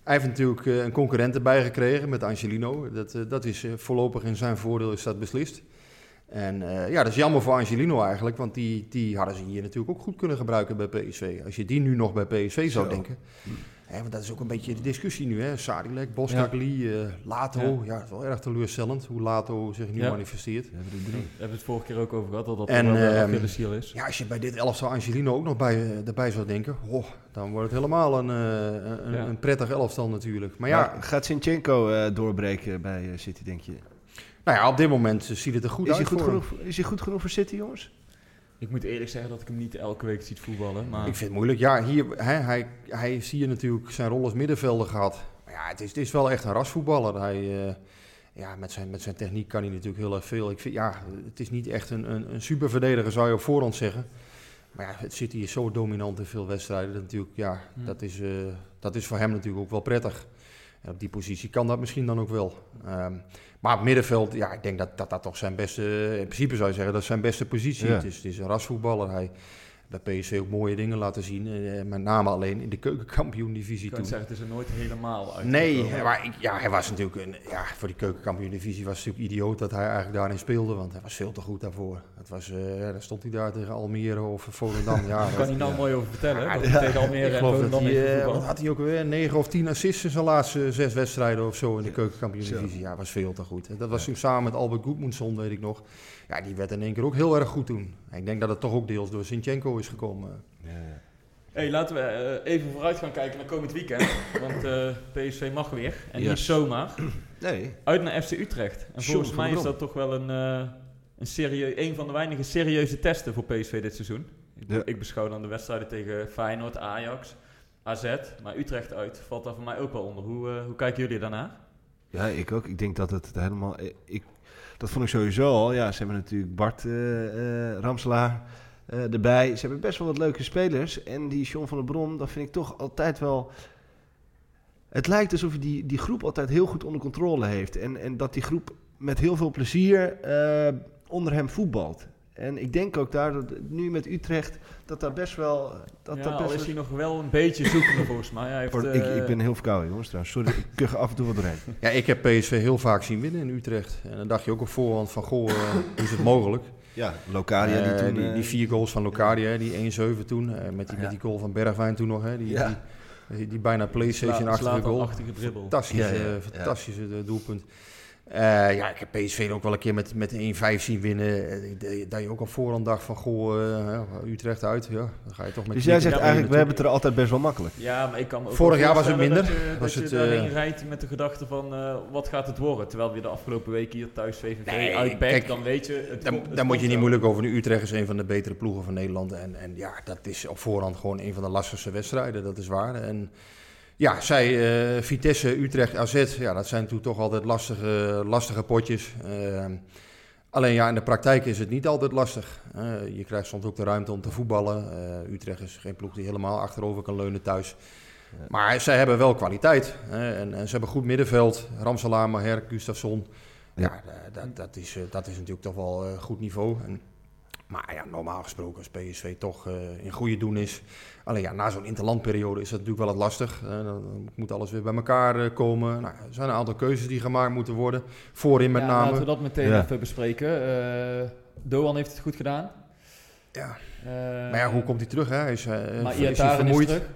hij heeft natuurlijk een concurrent erbij gekregen met Angelino. Dat, dat is eh, voorlopig in zijn voordeel is dat beslist. En eh, ja, dat is jammer voor Angelino eigenlijk, want die, die hadden ze hier natuurlijk ook goed kunnen gebruiken bij PSV. Als je die nu nog bij PSV zou Zo. denken. Hè, want dat is ook een beetje de discussie nu, hè. Sadilek, eh, Lato. Ja. Ja. dat is wel erg teleurstellend hoe Lato zich nu Ja. manifesteert. we hebben drie. We hebben het vorige keer ook over gehad, dat dat En, wel de ehm, Achilleshiel is. Ja, als je bij dit elftal Angelino ook nog bij, eh, erbij zou denken, oh, dan wordt het helemaal een, eh, een, Ja. een prettig elftal natuurlijk. Maar ja, Maar gaat Zinchenko eh, doorbreken bij City, denk je? Nou ja, op dit moment eh, ziet het er goed Is uit hij goed, voor hem. genoeg, is hij goed genoeg voor City, jongens? Ik moet eerlijk zeggen dat ik hem niet elke week ziet voetballen. Maar Ik vind het moeilijk. Ja, hier, hij, hij, hij heeft hier natuurlijk zijn rol als middenvelder gehad. Maar ja, het is, het is wel echt een rasvoetballer. Hij, eh, ja, met, zijn, met zijn techniek kan hij natuurlijk heel erg veel. Ik vind, ja, het is niet echt een, een, een superverdediger, zou je op voorhand zeggen. Maar ja, het City is zo dominant in veel wedstrijden. Dat, natuurlijk, ja, Hm. dat, is, eh, dat is voor hem natuurlijk ook wel prettig. Op die positie kan dat misschien dan ook wel. Ehm, maar op middenveld, ja, ik denk dat, dat dat toch zijn beste... In principe zou je zeggen, dat is zijn beste positie. Ja. Het, is, het is een rasvoetballer. Hij bij PSV ook mooie dingen laten zien. eh, met name alleen in de keukenkampioen-divisie ik kan toen. zeggen, het is er nooit helemaal uit. Nee, maar ik, ja, hij was natuurlijk een, ja, voor die keukenkampioen-divisie was het natuurlijk idioot dat hij eigenlijk daarin speelde, want hij was veel te goed daarvoor. Het was, eh, dan stond hij daar tegen Almere of Volendam. Ja, Daar kan hij nou mooi over vertellen. Ja, dat ja. tegen Almere ik en Volendam hij, eh, had hij ook weer, 9 of 10 assists in zijn laatste zes wedstrijden of zo in de keukenkampioen-divisie. Ja, was veel te goed. Dat was toen samen met Albert Goedmundsson, weet ik nog. Ja, die werd in één keer ook heel erg goed toen. En ik denk dat het toch ook deels door Zinchenko is gekomen. Hey, laten we eh, even vooruit gaan kijken naar komend weekend. want eh, PSV mag weer. En niet zomaar. Nee. Uit naar FC Utrecht. En volgens mij is dat toch wel een, eh, een, serie, een van de weinige serieuze testen voor PSV dit seizoen. Ik, Ja. ik beschouw dan de wedstrijden tegen Feyenoord, Ajax, AZ. Maar Utrecht uit valt daar voor mij ook wel onder. Hoe, eh, hoe kijken jullie daarnaar? Ja, ik ook. Ik denk dat het helemaal... Ik, dat vond ik sowieso al. Ja, ze hebben natuurlijk Bart eh, eh, Ramselaar eh, erbij. Ze hebben best wel wat leuke spelers. En die John van der Brom, dat vind ik toch altijd wel... Het lijkt alsof hij die, die groep altijd heel goed onder controle heeft. En, en dat die groep met heel veel plezier onder hem voetbalt. En ik denk ook daar, dat, nu met Utrecht, dat daar best wel... Dat ja, daar al best is hij nog wel een beetje zoekende volgens mij. Hij heeft, Voor- eh, ik, ik ben heel verkouden, jongens, trouwens. Sorry, ik kuch af en toe wat doorheen. Ja, ik heb PSV heel vaak zien winnen in Utrecht. En dan dacht je ook op voorhand van, goh, eh, hoe is het mogelijk? Ja, Locadia die Eh, toen... die, eh, die vier goals van Locadia, hè, die 1-7 toen. eh, met, die, Ja. met die goal van Bergwijn toen nog. Hè, die, Ja. die, die bijna PlayStation-achtige goal. dribbel. Fantastische, Ja, ja, ja. fantastische eh, doelpunt. Eh, ja, ik heb PSV ook wel een keer met, met 1-5 zien winnen. Eh, dat- je ook op voorhand dacht van, goh, eh, Utrecht uit. Ja, dan ga je toch met Dus jij zegt Ja, eigenlijk, we hebben het er altijd best wel makkelijk. Ja, maar ik kan ook Vorig jaar was het minder. Dat je, Was dat het, je daarheen rijdt met de gedachte van eh, wat gaat het worden? Terwijl we de afgelopen weken hier thuis VVV Nee, uitpakt, kijk, dan weet je... Het het daar moet je niet moeilijk over. Nu Utrecht is een van de betere ploegen van Nederland. En, en ja, dat is op voorhand gewoon een van de lastigste wedstrijden. Dat is waar. En ja, zij, eh, Vitesse, Utrecht, AZ, ja, dat zijn natuurlijk toch altijd lastige, lastige potjes. Eh, alleen ja, in de praktijk is het niet altijd lastig. Eh, je krijgt soms ook de ruimte om te voetballen. Eh, Utrecht is geen ploeg die helemaal achterover kan leunen thuis. Maar zij hebben wel kwaliteit. en, en ze hebben goed middenveld. Ramselaar, Maher, Gustafsson. Ja, eh, dat, dat, is, dat is natuurlijk toch wel goed niveau. En, maar ja, normaal gesproken als PSV toch eh, in goede doen is. Alleen ja, na zo'n interlandperiode is dat natuurlijk wel het lastig. Eh, dan moet alles weer bij elkaar eh, komen. Nou, er zijn een aantal keuzes die gemaakt moeten worden. Voorin met Ja, name. Laten we dat meteen Ja. even bespreken. Eh, Doan heeft het goed gedaan. Ja. Eh, Maar ja, hoe komt hij terug? Hè? Hij Is, eh, maar is hij Iataren is vermoeid? terug.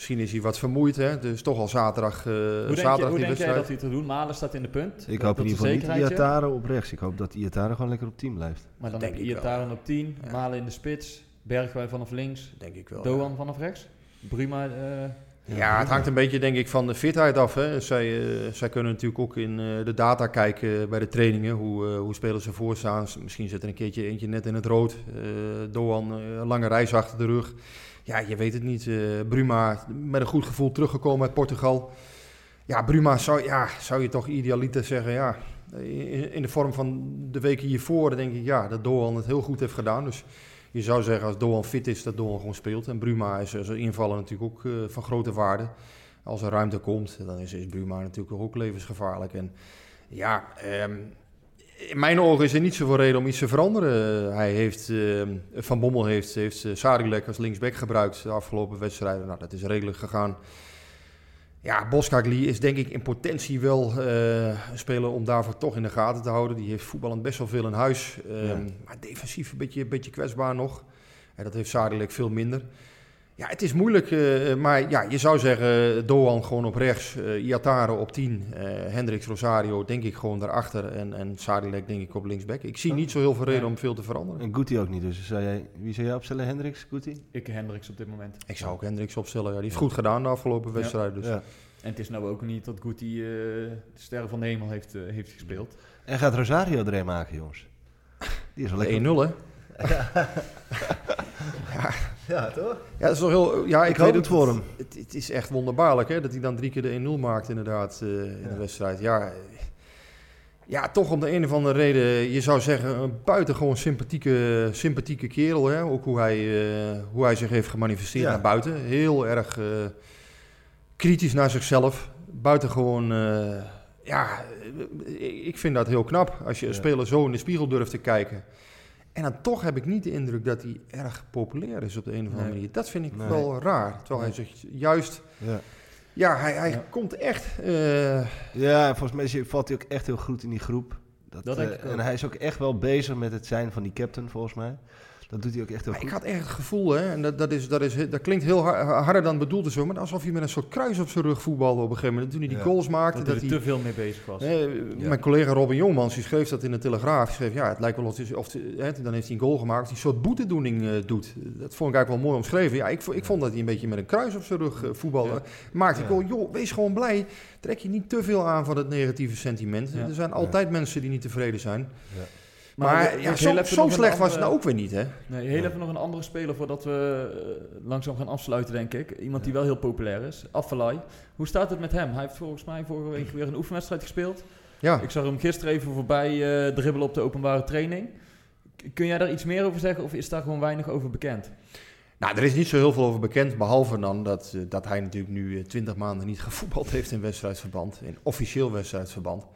Misschien is hij wat vermoeid. Hè? Dus toch al zaterdag, eh Hoe denk, je, zaterdag hoe die denk jij dat hij het te doen? Malen staat in de punt. Ik Dat- hoop dat in ieder geval niet. Iataren op rechts. Ik hoop dat Iataren gewoon lekker op team blijft. Maar dan Denk heb je. Iataren op 10, Ja. Malen in de spits, Bergwijn vanaf links, Denk ik wel. Doan vanaf rechts. Bruma, eh, Ja, het hangt een beetje denk ik van de fitheid af. Hè. Zij, eh, zij kunnen natuurlijk ook in eh, de data kijken bij de trainingen. Hoe, eh, hoe spelers ervoor staan. Misschien zit er een keertje eentje net in het rood. Eh Doan, eh, een lange reis achter de rug. Ja, je weet het niet. Eh, Bruma met een goed gevoel teruggekomen uit Portugal. Ja, Bruma zou, ja, zou je toch idealiter zeggen. Ja, in, in de vorm van de weken hiervoor denk ik ja, dat Doan het heel goed heeft gedaan. Dus je zou zeggen als Doan fit is, dat Doan gewoon speelt. En Bruma is als invallen natuurlijk ook eh, van grote waarde. Als er ruimte komt, dan is, is Bruma natuurlijk ook levensgevaarlijk. En ja, ehm, in mijn ogen is er niet zoveel reden om iets te veranderen. Eh, hij heeft, ehm, Van Bommel heeft, heeft eh, Sadilek als linksback gebruikt de afgelopen wedstrijden. Nou, dat is redelijk gegaan. Ja, Boskagli is denk ik in potentie wel eh, een speler om daarvoor toch in de gaten te houden. Die heeft voetballend best wel veel in huis. Ehm, Ja. Maar defensief een beetje, een beetje kwetsbaar nog. En dat heeft Sadilek veel minder. Ja, het is moeilijk, eh, maar ja, je zou zeggen Doan gewoon op rechts, eh Iatare op 10, eh Hendricks Rosario denk ik gewoon daarachter en, en Sadilek denk ik op linksback. Ik zie niet zo heel veel reden Ja. om veel te veranderen. En Guti ook niet. Dus zou jij, wie zou jij opstellen? Hendricks, Guti? ik Hendricks op dit moment. Ik zou ook Hendricks opstellen, ja, die heeft goed gedaan de afgelopen wedstrijd. Dus. Ja. En het is nou ook niet dat Guti eh, de sterren van de hemel heeft, heeft gespeeld. En gaat Rosario er een maken, jongens? Die is wel lekker. 1-0 hè? Ja, toch? Ja, dat is toch heel, ja, ik, Ik weet het voor hem. Het, het is echt wonderbaarlijk hè, dat hij dan drie keer de 1-0 maakt inderdaad eh, in de wedstrijd. Ja, eh, ja, toch om de een of andere reden, je zou zeggen, een buitengewoon sympathieke, sympathieke kerel. Hè? Ook hoe hij, eh, hoe hij zich heeft gemanifesteerd Ja. naar buiten. Heel erg kritisch naar zichzelf. Buitengewoon, eh ja, ik vind dat heel knap. Als je een Ja. speler zo in de spiegel durft te kijken. En dan toch heb ik niet de indruk dat hij erg populair is op de een of andere Nee. manier. Dat vind ik Nee. wel raar. Terwijl hij zich juist... Ja. Ja, hij, hij Ja. komt echt... eh, Ja, en volgens mij valt hij ook echt heel goed in die groep. Dat, Dat denk eh, ik ook. En hij is ook echt wel bezig met het zijn van die captain, volgens mij. Dat doet hij ook echt heel Maar goed. ik had echt het gevoel, hè, en dat, dat, is, dat, is, dat klinkt heel har- harder dan bedoeld zo, maar alsof hij met een soort kruis op zijn rug voetbalde op een gegeven moment. Toen hij die Ja. goals maakte, Dat dat, hij hij... te veel mee bezig was. hè, Mijn collega Robin Jongmans, die schreef dat in de Telegraaf. Die schreef, ja, het lijkt wel of, het- of hè, dan heeft hij een goal gemaakt, hij een soort boetedoening eh, doet. Dat vond ik eigenlijk wel mooi omschreven. Ja, ik, ik vond dat hij een beetje met een kruis op zijn rug eh, voetbalde. Ja. Maakte Ja. ik wel, joh, wees gewoon blij. Trek je niet te veel aan van het negatieve sentiment. Ja. Er zijn altijd mensen die niet tevreden zijn. Maar ja, zo, slecht was het nou ook weer niet, hè? Nee, heel even nog een andere speler voordat we eh, langzaam gaan afsluiten, denk ik. Iemand die wel heel populair is, Affelay. Hoe staat het met hem? Hij heeft volgens mij vorige week weer een oefenwedstrijd gespeeld. Ja. Ik zag hem gisteren even voorbij eh dribbelen op de openbare training. Kun jij daar iets meer over zeggen of is daar gewoon weinig over bekend? Nou, er is niet zo heel veel over bekend, behalve dan dat, eh, dat hij natuurlijk nu 20 maanden niet gevoetbald heeft in wedstrijdsverband, in officieel wedstrijdsverband.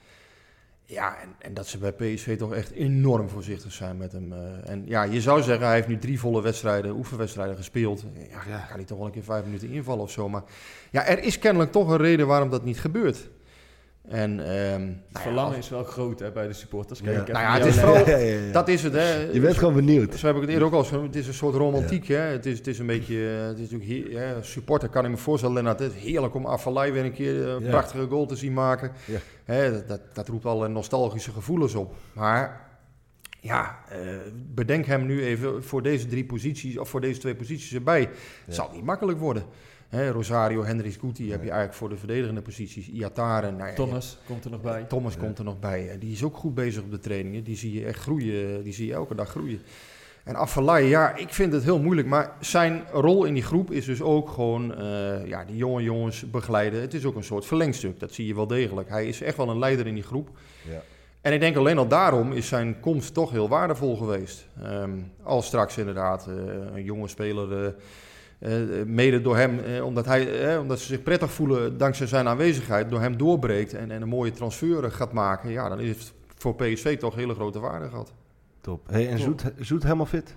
Ja, en, en dat ze bij PSV toch echt enorm voorzichtig zijn met hem. eh. en ja, je zou zeggen, hij heeft nu drie volle wedstrijden, oefenwedstrijden gespeeld. Ja, Ja. kan hij toch wel een keer vijf minuten invallen of zo. Maar ja, er is kennelijk toch een reden waarom dat niet gebeurt. En, ehm, nou Het ja, verlangen is wel groot hè, bij de supporters. Kijk, Nou ja, het is vooral-. Ja, dat is het, hè. Je bent gewoon benieuwd. Zo heb ik het eerder ook al genoemd. Het is een soort romantiek. Hè? Het, is, het is een beetje. eh, Het is natuurlijk ja, supporter kan ik me voorstellen, Lennart. Het is heerlijk om Afalai weer een keer een Ja. prachtige goal te zien maken. Hè, dat, dat, dat roept alle nostalgische gevoelens op. Maar ja, eh, bedenk hem nu even voor deze drie posities, of voor deze twee posities erbij. Het zal niet makkelijk worden. Hè, Rosario, Hendricks, Guti heb je eigenlijk voor de verdedigende posities. Iataren, nou ja, Thomas komt er nog bij. Thomas komt er nog bij. Die is ook goed bezig op de trainingen. Die zie je echt groeien. Die zie je elke dag groeien. En Afellay, ja, ik vind het heel moeilijk. Maar zijn rol in die groep is dus ook gewoon eh, ja, die jonge jongens begeleiden. Het is ook een soort verlengstuk. Dat zie je wel degelijk. Hij is echt wel een leider in die groep. Ja. En ik denk alleen al daarom is zijn komst toch heel waardevol geweest. Ehm, als straks inderdaad eh, een jonge speler, eh, mede door hem, eh, omdat, hij, eh, omdat ze zich prettig voelen dankzij zijn aanwezigheid, door hem doorbreekt en, en een mooie transfer gaat maken, ja, dan is het voor PSV toch hele grote waarde gehad. Top. Hey, en Zoet, Zoet helemaal fit?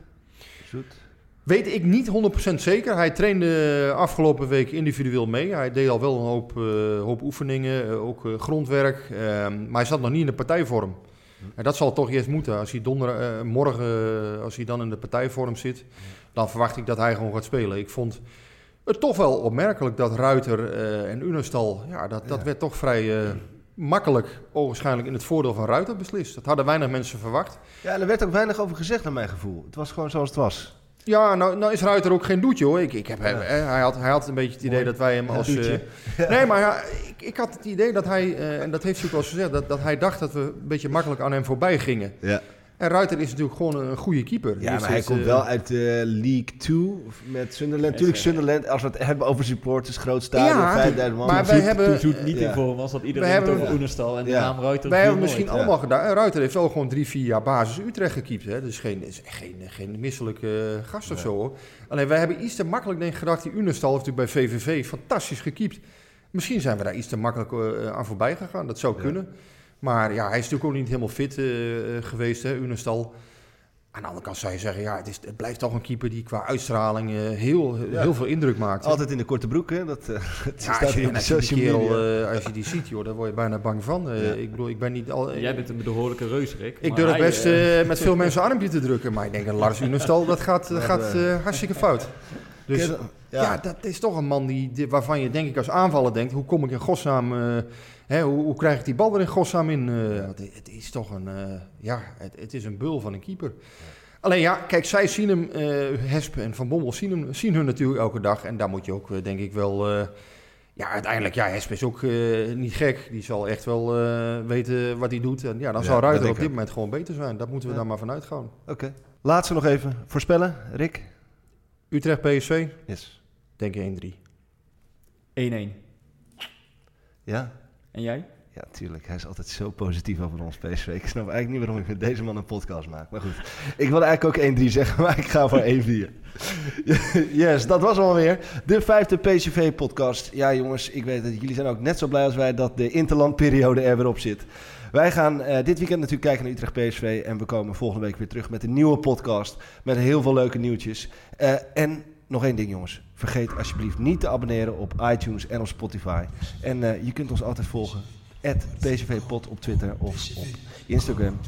Zoet? Weet ik niet 100% zeker. Hij trainde afgelopen week individueel mee. Hij deed al wel een hoop, eh, hoop oefeningen, eh, ook eh, grondwerk. Ehm, maar hij zat nog niet in de partijvorm. En dat zal toch eerst moeten. Als hij donder, eh, morgen, eh, als hij dan in de partijvorm zit, dan verwacht ik dat hij gewoon gaat spelen. Ik vond het toch wel opmerkelijk dat Ruiter eh, en Unestal, ja, dat, dat Ja. werd toch vrij eh, makkelijk, waarschijnlijk in het voordeel van Ruiter beslist. Dat hadden weinig mensen verwacht. Ja, en er werd ook weinig over gezegd naar mijn gevoel. Het was gewoon zoals het was. Ja, nou, nou is Ruiter ook geen doetje hoor. Ik, ik heb, hem- Ja. hij, had, hij had een beetje het idee Mooi. dat wij hem als... eh, nee, maar ja, ik, ik had het idee dat hij, en dat heeft hij ook wel eens gezegd, dat, dat hij dacht dat we een beetje makkelijk aan hem voorbij gingen. Ja, En Ruiter is natuurlijk gewoon een goede keeper. ja maar hij komt eh, wel uit de League 2 met Sunderland. Tuurlijk, Sunderland, als we het hebben over supporters, groot stadion, Ja, 5000 man. maar wij hebben- Toen Zoet niet in vorm was, dat iedereen het hebben- over Oenestal en de naam Ruiter Wij hebben misschien nooit. allemaal gedaan. En Ruiter heeft wel gewoon drie, vier jaar basis Utrecht gekiept. Hè? Dus geen, is geen, geen misselijke gast of zo hoor. Alleen wij hebben iets te makkelijk denk ik, gedacht. Die Unestal heeft natuurlijk bij VVV fantastisch gekiept. Misschien zijn we daar iets te makkelijk eh, aan voorbij gegaan. Dat zou Ja. Maar ja, hij is natuurlijk ook niet helemaal fit eh, eh, geweest, hè, Unestal. Aan de andere kant zou je zeggen, ja, het, is, het blijft toch een keeper die qua uitstraling eh, heel, Ja. heel veel indruk maakt. hè. Altijd in de korte broek, hè? Dat, eh, het Ja, staat als je, als die kerel, eh, als je die ziet, joh, daar word je bijna bang van. Eh, Ja. Ik bedoel, ik ben niet al. Jij bent een behoorlijke reus, Rick. Ik maar durf best met veel mensen een armpje te drukken, maar ik denk dat Lars Unestal, dat gaat, dat gaat hartstikke fout. Dus ja. dat is toch een man die, waarvan je denk ik als aanvaller denkt, hoe kom ik in godsnaam, eh, hè, hoe, hoe krijg ik die bal er in godsnaam in? Eh, het, het is toch een, eh, ja, het, het is een bul van een keeper. Alleen ja, kijk, zij zien hem, eh Hesp en Van Bommel zien, hem, zien hun natuurlijk elke dag. En daar moet je ook, denk ik wel... eh, ja, uiteindelijk, ja, Hesp is ook eh, niet gek. Die zal echt wel eh, weten wat hij doet. En ja, dan Ja, zal Ruiter op dit moment gewoon beter zijn. Dat moeten we Ja. daar maar vanuit gaan. Oké. Laatste nog even voorspellen, Rick. Utrecht PSV, Yes. denk ik 1-3. 1-1. Ja? En jij? Ja, tuurlijk. Hij is altijd zo positief over ons PSV. Ik snap eigenlijk niet waarom ik met deze man een podcast maak. Maar goed, ik wilde eigenlijk ook 1-3 zeggen, maar ik ga voor 1-4. yes, dat was alweer de vijfde PSV-podcast. Ja, jongens, ik weet dat jullie zijn ook net zo blij als wij dat de interlandperiode er weer op zit. Wij gaan eh, dit weekend natuurlijk kijken naar Utrecht PSV. En we komen volgende week weer terug met een nieuwe podcast. Met heel veel leuke nieuwtjes. Eh, en nog één ding, jongens. Vergeet alsjeblieft niet te abonneren op iTunes en op Spotify. En eh, je kunt ons altijd volgen. PSVPod op Twitter of op Instagram.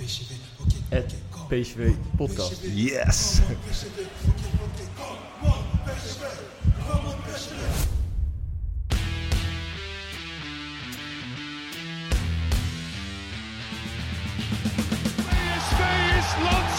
Podcast. Yes! PSV is landskampioen